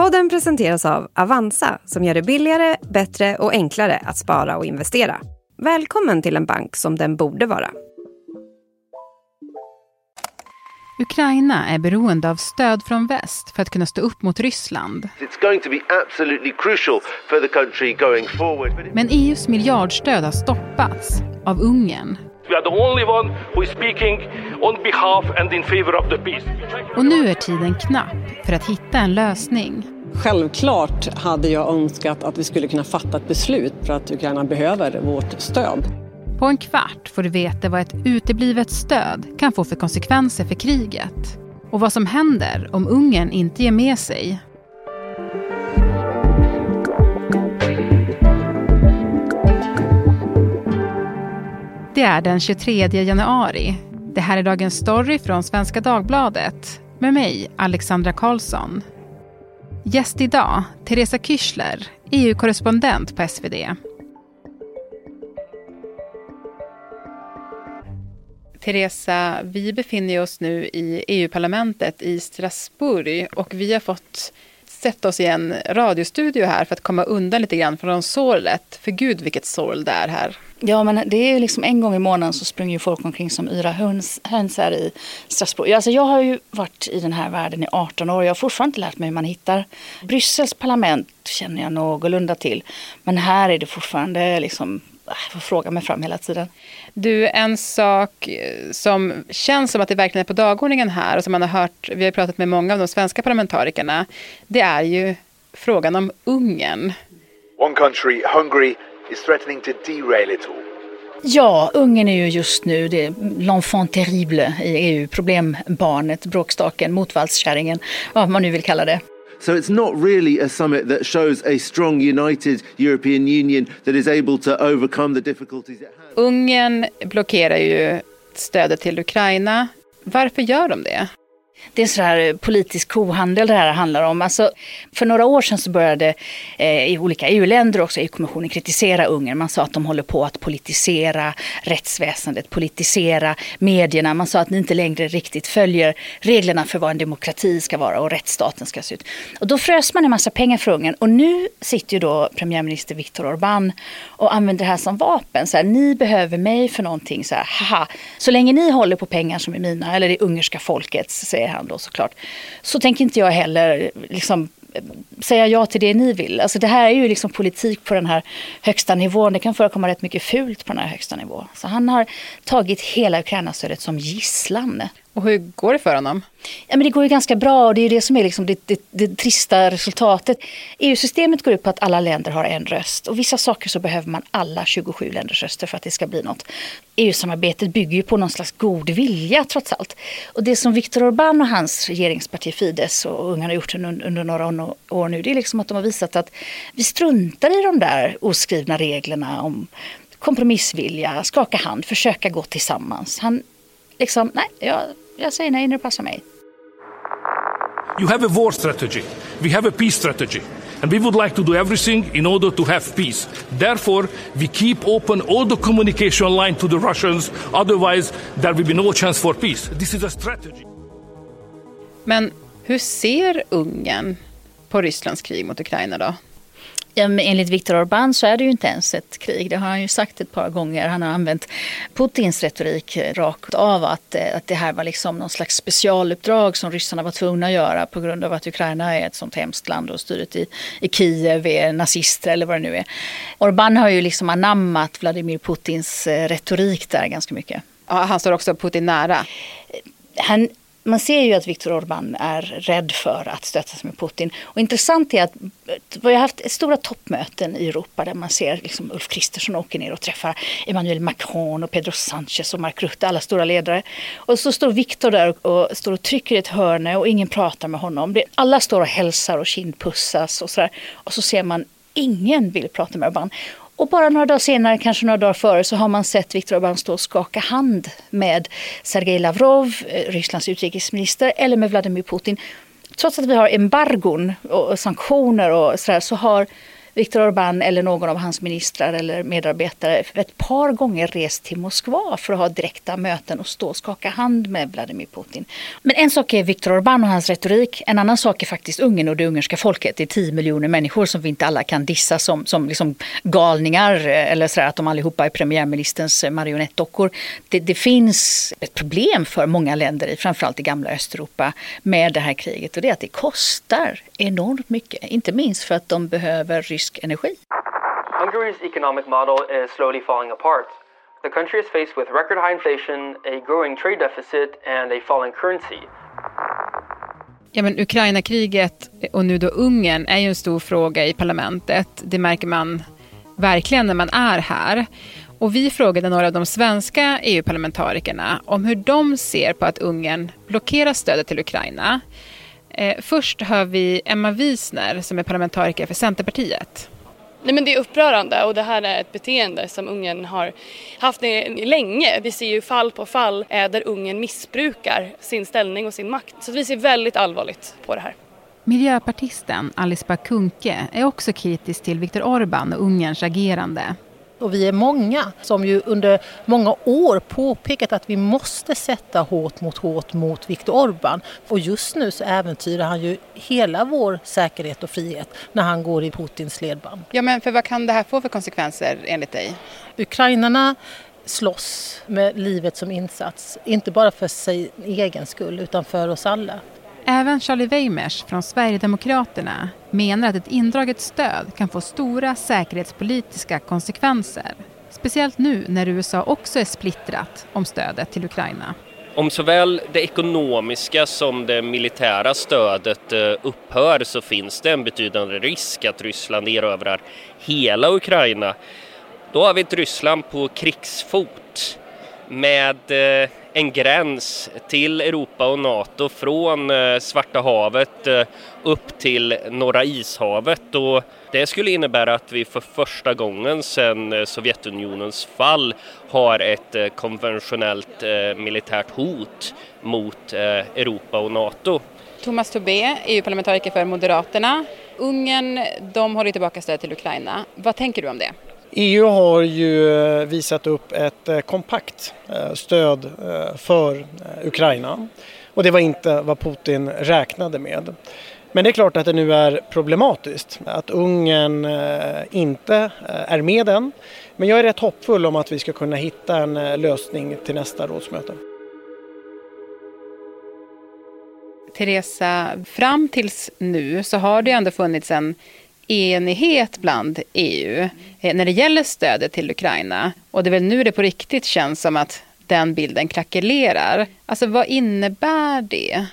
Podden presenteras av Avanza som gör det billigare, bättre och enklare att spara och investera. Välkommen till en bank som den borde vara. Ukraina är beroende av stöd från väst för att kunna stå upp mot Ryssland. Men EUs miljardstöd har stoppats av Ungern. We are the only one who is speaking on behalf and in favor of the peace. Och nu är tiden knapp för att hitta en lösning. Självklart hade jag önskat att vi skulle kunna fatta ett beslut för att Ukraina behöver vårt stöd. På en kvart får du veta vad ett uteblivet stöd kan få för konsekvenser för kriget. Och vad som händer om Ungern inte ger med sig. Det är den 23 januari. Det här är Dagens Story från Svenska Dagbladet med mig, Alexandra Karlsson. Gäst idag, Teresa Kyschler, EU-korrespondent på SvD. Teresa, vi befinner oss nu i EU-parlamentet i Strasbourg och vi har fått sätta oss i en radiostudio här för att komma undan lite grann från sorlet. För gud vilket sorl det är här. Ja, men det är ju liksom en gång i månaden så springer ju folk omkring som yra höns, höns här i Strasbourg. Alltså jag har ju varit i den här världen i 18 år. och Jag har fortfarande inte lärt mig hur man hittar. Bryssels parlament känner jag någorlunda till. Men här är det fortfarande liksom, får fråga mig fram hela tiden. Du, en sak som känns som att det verkligen är på dagordningen här och som man har hört, vi har pratat med många av de svenska parlamentarikerna, det är ju frågan om Ungern. One country, Hungary, is threatening to derail it all. Ja, Ungern är ju just nu det l'enfant terrible i EU, problembarnet, bråkstaken, motvallskärringen, vad man nu vill kalla det. So it's not really a summit that shows a strong united European Union that is able to overcome the difficulties it has. Ungern blockerar ju stödet till Ukraina. Varför gör de det? Det är så här eh, politisk kohandel det här handlar om. Alltså, för några år sedan så började eh, i olika EU-länder och också EU-kommissionen kritisera Ungern. Man sa att de håller på att politisera rättsväsendet, politisera medierna. Man sa att ni inte längre riktigt följer reglerna för vad en demokrati ska vara och rättsstaten ska se ut. Och då frös man en massa pengar för Ungern. Och nu sitter ju då premiärminister Viktor Orbán och använder det här som vapen. Så här, ni behöver mig för någonting. Så, här, haha. så länge ni håller på pengar som är mina, eller det ungerska folkets, säger han då såklart. Så tänker inte jag heller liksom, säga ja till det ni vill. Alltså det här är ju liksom politik på den här högsta nivån. Det kan förekomma rätt mycket fult på den här högsta nivån. Så han har tagit hela Ukraina-stödet som gisslan. Och hur går det för honom? Ja, men det går ju ganska bra och det är det som är liksom det, det, det trista resultatet. EU-systemet går ut på att alla länder har en röst och vissa saker så behöver man alla 27 länders röster för att det ska bli något. EU-samarbetet bygger ju på någon slags god vilja trots allt. Och det som Viktor Orbán och hans regeringsparti Fidesz och ungarna har gjort under, under några år nu det är liksom att de har visat att vi struntar i de där oskrivna reglerna om kompromissvilja, skaka hand, försöka gå tillsammans. Han liksom, nej, jag, jag säger nej när det passar mig. You have a war strategy. We have a peace strategy. And we would like to do everything in order to have peace. Therefore, we keep open all the communication line to the Russians. Otherwise, there will be no chance for peace. This is a strategy. Men hur ser Ungern på Rysslands krig mot Ukraina då? Ja, men enligt Viktor Orbán så är det ju inte ens ett krig. Det har han ju sagt ett par gånger. Han har använt Putins retorik rakt av att, eh, att det här var liksom någon slags specialuppdrag som ryssarna var tvungna att göra på grund av att Ukraina är ett sånt hemskt land och styret i, i Kiev är nazister eller vad det nu är. Orbán har ju liksom anammat Vladimir Putins eh, retorik där ganska mycket. Ja, han står också Putin nära. Han man ser ju att Viktor Orbán är rädd för att stöta sig med Putin. Och intressant är att vi har haft stora toppmöten i Europa där man ser liksom Ulf Kristersson åker ner och träffar Emmanuel Macron och Pedro Sanchez och Mark Rutte, alla stora ledare. Och så står Viktor där och, står och trycker i ett hörne och ingen pratar med honom. Alla står och hälsar och kindpussas och sådär. Och så ser man ingen vill prata med Orbán. Och bara några dagar senare, kanske några dagar före, så har man sett Viktor Orbán stå och skaka hand med Sergej Lavrov, eh, Rysslands utrikesminister, eller med Vladimir Putin. Trots att vi har embargon och sanktioner och sådär, så har Viktor Orbán eller någon av hans ministrar eller medarbetare ett par gånger rest till Moskva för att ha direkta möten och stå och skaka hand med Vladimir Putin. Men en sak är Viktor Orbán och hans retorik. En annan sak är faktiskt Ungern och det ungerska folket. Det är 10 miljoner människor som vi inte alla kan dissa som, som liksom galningar eh, eller så att de allihopa är premiärministerns eh, marionettdockor. Det, det finns ett problem för många länder, i, framförallt i gamla Östeuropa, med det här kriget och det är att det kostar enormt mycket. Inte minst för att de behöver rysk energi. Hungary's economic model is slowly falling apart. The country is faced with record high inflation, a growing trade deficit and a falling currency. Ja, men Ukraina-kriget och nu då Ungern är ju en stor fråga i parlamentet. Det märker man verkligen när man är här. Och vi frågade några av de svenska EU-parlamentarikerna om hur de ser på att Ungern blockerar stödet till Ukraina. Eh, först hör vi Emma Wiesner som är parlamentariker för Centerpartiet. Nej, men det är upprörande och det här är ett beteende som Ungern har haft länge. Vi ser ju fall på fall eh, där Ungern missbrukar sin ställning och sin makt. Så vi ser väldigt allvarligt på det här. Miljöpartisten Alice Bakunke är också kritisk till Viktor Orbán och Ungerns agerande. Och vi är många som ju under många år påpekat att vi måste sätta hårt mot hårt mot Viktor Orbán. Och just nu så äventyrar han ju hela vår säkerhet och frihet när han går i Putins ledband. Ja men för vad kan det här få för konsekvenser enligt dig? Ukrainarna slåss med livet som insats, inte bara för sin egen skull utan för oss alla. Även Charlie Weimers från Sverigedemokraterna menar att ett indraget stöd kan få stora säkerhetspolitiska konsekvenser. Speciellt nu när USA också är splittrat om stödet till Ukraina. Om såväl det ekonomiska som det militära stödet eh, upphör så finns det en betydande risk att Ryssland erövrar hela Ukraina. Då har vi ett Ryssland på krigsfot med eh, en gräns till Europa och Nato från eh, Svarta havet eh, upp till Norra ishavet och det skulle innebära att vi för första gången sedan Sovjetunionens fall har ett konventionellt militärt hot mot Europa och Nato. Thomas Tobé, EU-parlamentariker för Moderaterna. Ungern, de håller tillbaka stöd till Ukraina. Vad tänker du om det? EU har ju eh, visat upp ett eh, kompakt eh, stöd för Ukraina och det var inte vad Putin räknade med. Men det är klart att det nu är problematiskt att Ungern inte är med än. Men jag är rätt hoppfull om att vi ska kunna hitta en lösning till nästa rådsmöte. Teresa, fram tills nu så har det ändå funnits en enighet bland EU eh, när det gäller stödet till Ukraina. Och det är väl nu det på riktigt känns som att den bilden krackelerar. Alltså vad innebär det?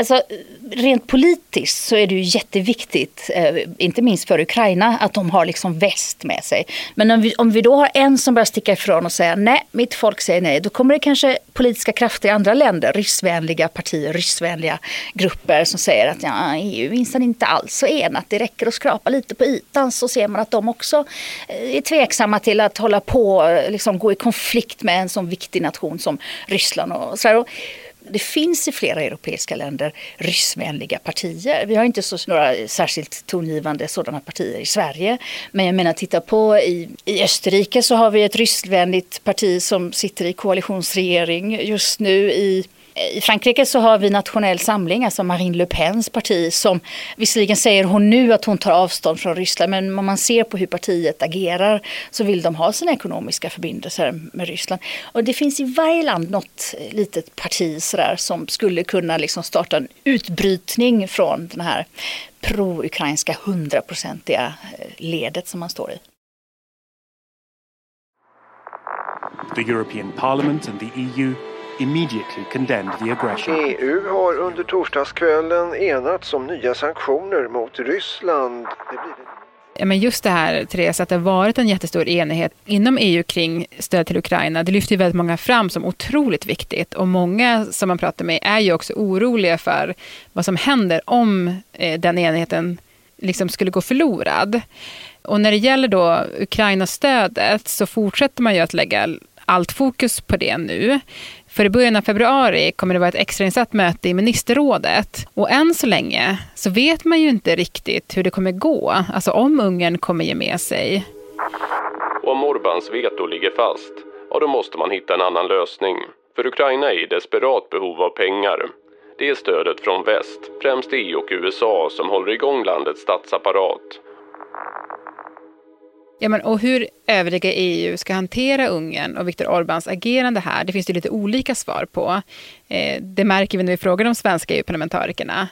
Alltså, rent politiskt så är det ju jätteviktigt, eh, inte minst för Ukraina, att de har liksom väst med sig. Men om vi, om vi då har en som börjar sticka ifrån och säga nej, mitt folk säger nej, då kommer det kanske politiska krafter i andra länder, ryssvänliga partier, ryssvänliga grupper som säger att ja, EU minsann inte alls så enat, det räcker att skrapa lite på ytan så ser man att de också eh, är tveksamma till att hålla på, eh, liksom gå i konflikt med en sån viktig nation som Ryssland. Och så här det finns i flera europeiska länder ryssvänliga partier. Vi har inte så några särskilt tongivande sådana partier i Sverige. Men jag menar, titta på i, i Österrike så har vi ett ryssvänligt parti som sitter i koalitionsregering just nu i i Frankrike så har vi Nationell Samling, alltså Marine Le Pens parti som visserligen säger hon nu att hon tar avstånd från Ryssland men om man ser på hur partiet agerar så vill de ha sina ekonomiska förbindelser med Ryssland. Och det finns i varje land något litet parti sådär som skulle kunna liksom starta en utbrytning från den här pro-ukrainska hundraprocentiga eh, ledet som man står i. The European Parliament and the EU immediately condemned the aggression. EU har under torsdagskvällen enats om nya sanktioner mot Ryssland. Ja, men just det här, Therese, att det har varit en jättestor enighet inom EU kring stöd till Ukraina. Det lyfter ju väldigt många fram som otroligt viktigt. Och många som man pratar med är ju också oroliga för vad som händer om eh, den enigheten liksom skulle gå förlorad. Och när det gäller då Ukraina-stödet så fortsätter man ju att lägga allt fokus på det nu. För i början av februari kommer det vara ett extrainsatt möte i ministerrådet. Och än så länge så vet man ju inte riktigt hur det kommer gå, alltså om Ungern kommer ge med sig. Om Orbans veto ligger fast, ja då måste man hitta en annan lösning. För Ukraina är i desperat behov av pengar. Det är stödet från väst, främst EU och USA, som håller igång landets statsapparat. Ja, men, och hur övriga EU ska hantera Ungern och Viktor Orbáns agerande här, det finns det lite olika svar på. Eh, det märker vi när vi frågar de svenska EU-parlamentarikerna.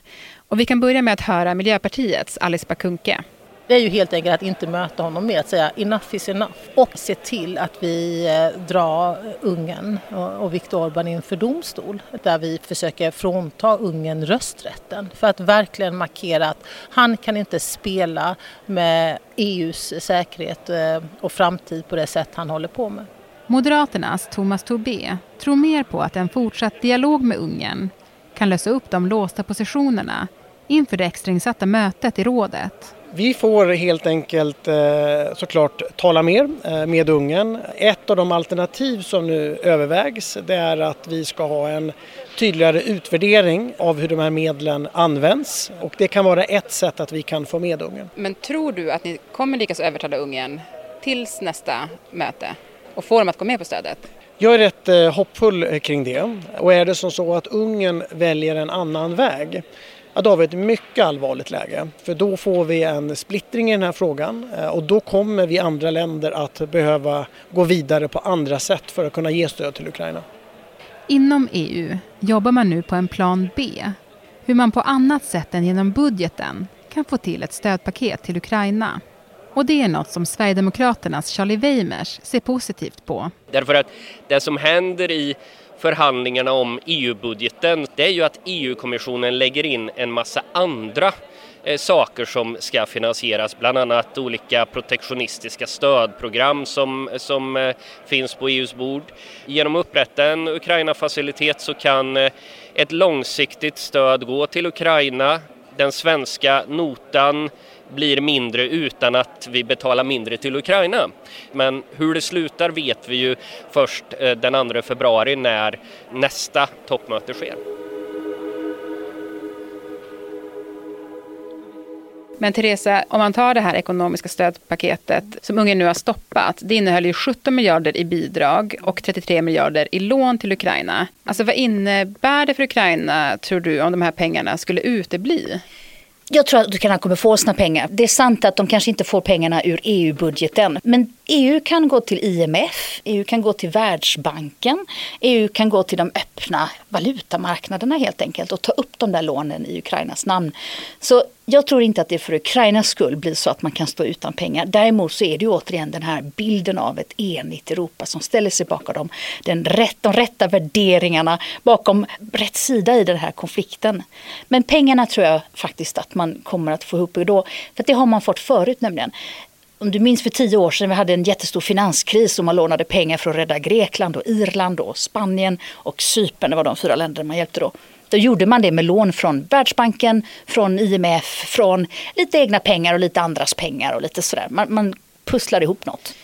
Och vi kan börja med att höra Miljöpartiets Alice Bakunke. Det är ju helt enkelt att inte möta honom med att säga enough is enough och se till att vi eh, drar Ungern och Viktor Orbán inför domstol där vi försöker frånta Ungern rösträtten för att verkligen markera att han kan inte spela med EUs säkerhet eh, och framtid på det sätt han håller på med. Moderaternas Thomas Tobé tror mer på att en fortsatt dialog med Ungern kan lösa upp de låsta positionerna inför det extrainsatta mötet i rådet. Vi får helt enkelt eh, såklart tala mer eh, med Ungern. Ett av de alternativ som nu övervägs det är att vi ska ha en tydligare utvärdering av hur de här medlen används och det kan vara ett sätt att vi kan få med Ungern. Men tror du att ni kommer lyckas övertala Ungern tills nästa möte och få dem att gå med på stödet? Jag är rätt eh, hoppfull kring det och är det som så att Ungern väljer en annan väg ja, då har vi ett mycket allvarligt läge. För då får vi en splittring i den här frågan eh, och då kommer vi andra länder att behöva gå vidare på andra sätt för att kunna ge stöd till Ukraina. Inom EU jobbar man nu på en plan B. Hur man på annat sätt än genom budgeten kan få till ett stödpaket till Ukraina. Och det är något som Sverigedemokraternas Charlie Weimers ser positivt på. Därför att det som händer i förhandlingarna om EU-budgeten det är ju att EU-kommissionen lägger in en massa andra eh, saker som ska finansieras, bland annat olika protektionistiska stödprogram som, som eh, finns på EUs bord. Genom att upprätta en Ukraina-facilitet så kan eh, ett långsiktigt stöd gå till Ukraina. Den svenska notan blir mindre utan att vi betalar mindre till Ukraina. Men hur det slutar vet vi ju först eh, den 2 februari när nästa toppmöte sker. Men Teresa, om man tar det här ekonomiska stödpaketet som Ungern nu har stoppat. Det innehöll ju 17 miljarder i bidrag och 33 miljarder i lån till Ukraina. Alltså vad innebär det för Ukraina, tror du, om de här pengarna skulle utebli? Jag tror att Ukraina kommer få sina pengar. Det är sant att de kanske inte får pengarna ur EU-budgeten. Men EU kan gå till IMF, EU kan gå till Världsbanken, EU kan gå till de öppna valutamarknaderna helt enkelt och ta upp de där lånen i Ukrainas namn. Så jag tror inte att det för Ukrainas skull blir så att man kan stå utan pengar. Däremot så är det ju återigen den här bilden av ett enigt Europa som ställer sig bakom dem. Den rätt, de rätta värderingarna bakom rätt sida i den här konflikten. Men pengarna tror jag faktiskt att man kommer att få ihop då. För det har man fått förut nämligen om du minns för tio år sedan vi hade en jättestor finanskris och man lånade pengar för att rädda Grekland och Irland och Spanien och Cypern. Det var de fyra länder man hjälpte då. Då gjorde man det med lån från Världsbanken, från IMF, från lite egna pengar och lite andras pengar och lite sådär. Man, man pusslar ihop något.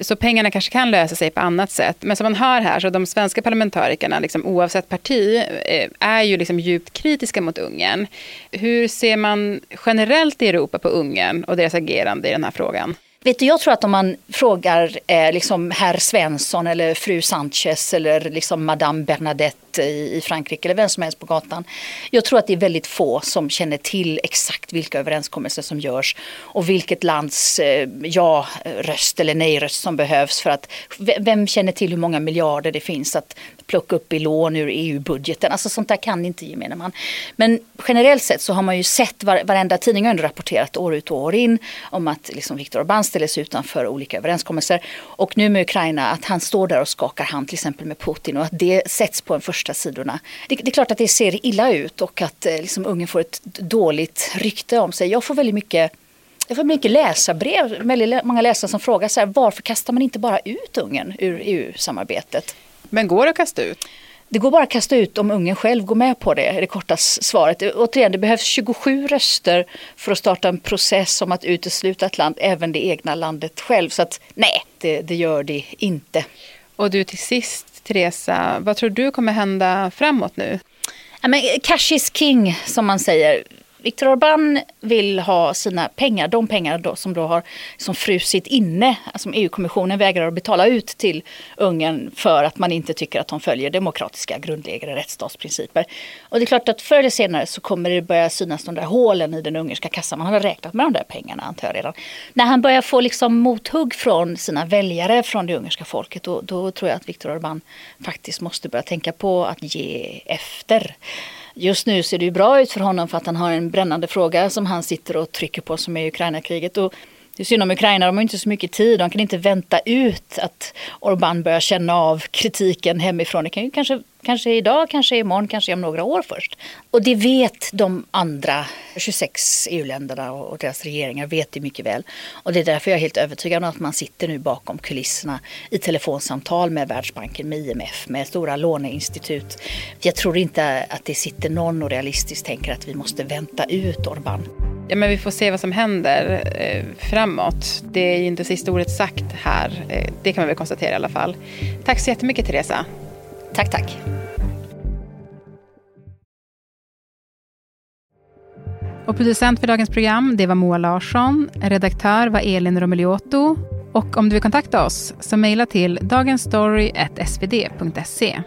Så pengarna kanske kan lösa sig på annat sätt. Men som man hör här, så de svenska parlamentarikerna, liksom, oavsett parti, eh, är ju liksom djupt kritiska mot Ungern. Hur ser man generellt i Europa på Ungern och deras agerande i den här frågan? Vet du, jag tror att om man frågar eh, liksom herr Svensson eller fru Sanchez eller liksom Madame Bernadette i, i Frankrike eller vem som helst på gatan. Jag tror att det är väldigt få som känner till exakt vilka överenskommelser som görs och vilket lands eh, ja-röst eller nej-röst som behövs för att vem känner till hur många miljarder det finns att plocka upp i lån ur EU-budgeten. Alltså sånt där kan inte gemene man. Men generellt sett så har man ju sett, var, varenda tidning har rapporterat år ut och år in om att liksom Viktor Orbán ställer sig utanför olika överenskommelser. Och nu med Ukraina att han står där och skakar hand till exempel med Putin och att det sätts på en första sidorna. Det, det är klart att det ser illa ut och att eh, liksom, Ungern får ett dåligt rykte om sig. Jag får väldigt mycket jag får mycket läsarbrev, väldigt många läsare som frågar så här, varför kastar man inte bara ut Ungern ur EU-samarbetet? Men går det att kasta ut? Det går bara att kasta ut om ungen själv går med på det, är det korta svaret. Återigen, det behövs 27 röster för att starta en process om att utesluta ett land, även det egna landet själv. Så att nej, det, det gör det inte. Och du till sist Teresa. Vad tror du kommer hända framåt nu? Ja, men cash is king, som man säger. Viktor Orbán vill ha sina pengar, de pengar då, som då har som frusit inne, alltså EU-kommissionen vägrar att betala ut till Ungern för att man inte tycker att de följer demokratiska grundläggande rättsstatsprinciper. Och det är klart att förr eller senare så kommer det börja synas de där hålen i den ungerska kassan. Man har räknat med de där pengarna antar jag redan. När han börjar få liksom mothugg från sina väljare, från det ungerska folket, då, då tror jag att Viktor Orbán faktiskt måste börja tänka på att ge efter. Just nu ser det ju bra ut för honom för att han har en brännande fråga som han sitter och trycker på som är Ukraina-kriget. Och det är synd om Ukraina, de har inte så mycket tid. De kan inte vänta ut att Orbán börjar känna av kritiken hemifrån. Det kan ju kanske Kanske idag, kanske imorgon, kanske om några år först. Och det vet de andra 26 EU-länderna och deras regeringar vet det mycket väl. Och det är därför jag är helt övertygad om att man sitter nu bakom kulisserna i telefonsamtal med Världsbanken, med IMF, med stora låneinstitut. Jag tror inte att det sitter någon och realistiskt tänker att vi måste vänta ut Orbán. Ja, men vi får se vad som händer eh, framåt. Det är ju inte sista ordet sagt här. Eh, det kan man väl konstatera i alla fall. Tack så jättemycket Teresa. Tack, tack. Och producent för dagens program det var Moa Larsson. Redaktör var Elin Romeliotto. Och om du vill kontakta oss så mejla till dagensstory.svd.se.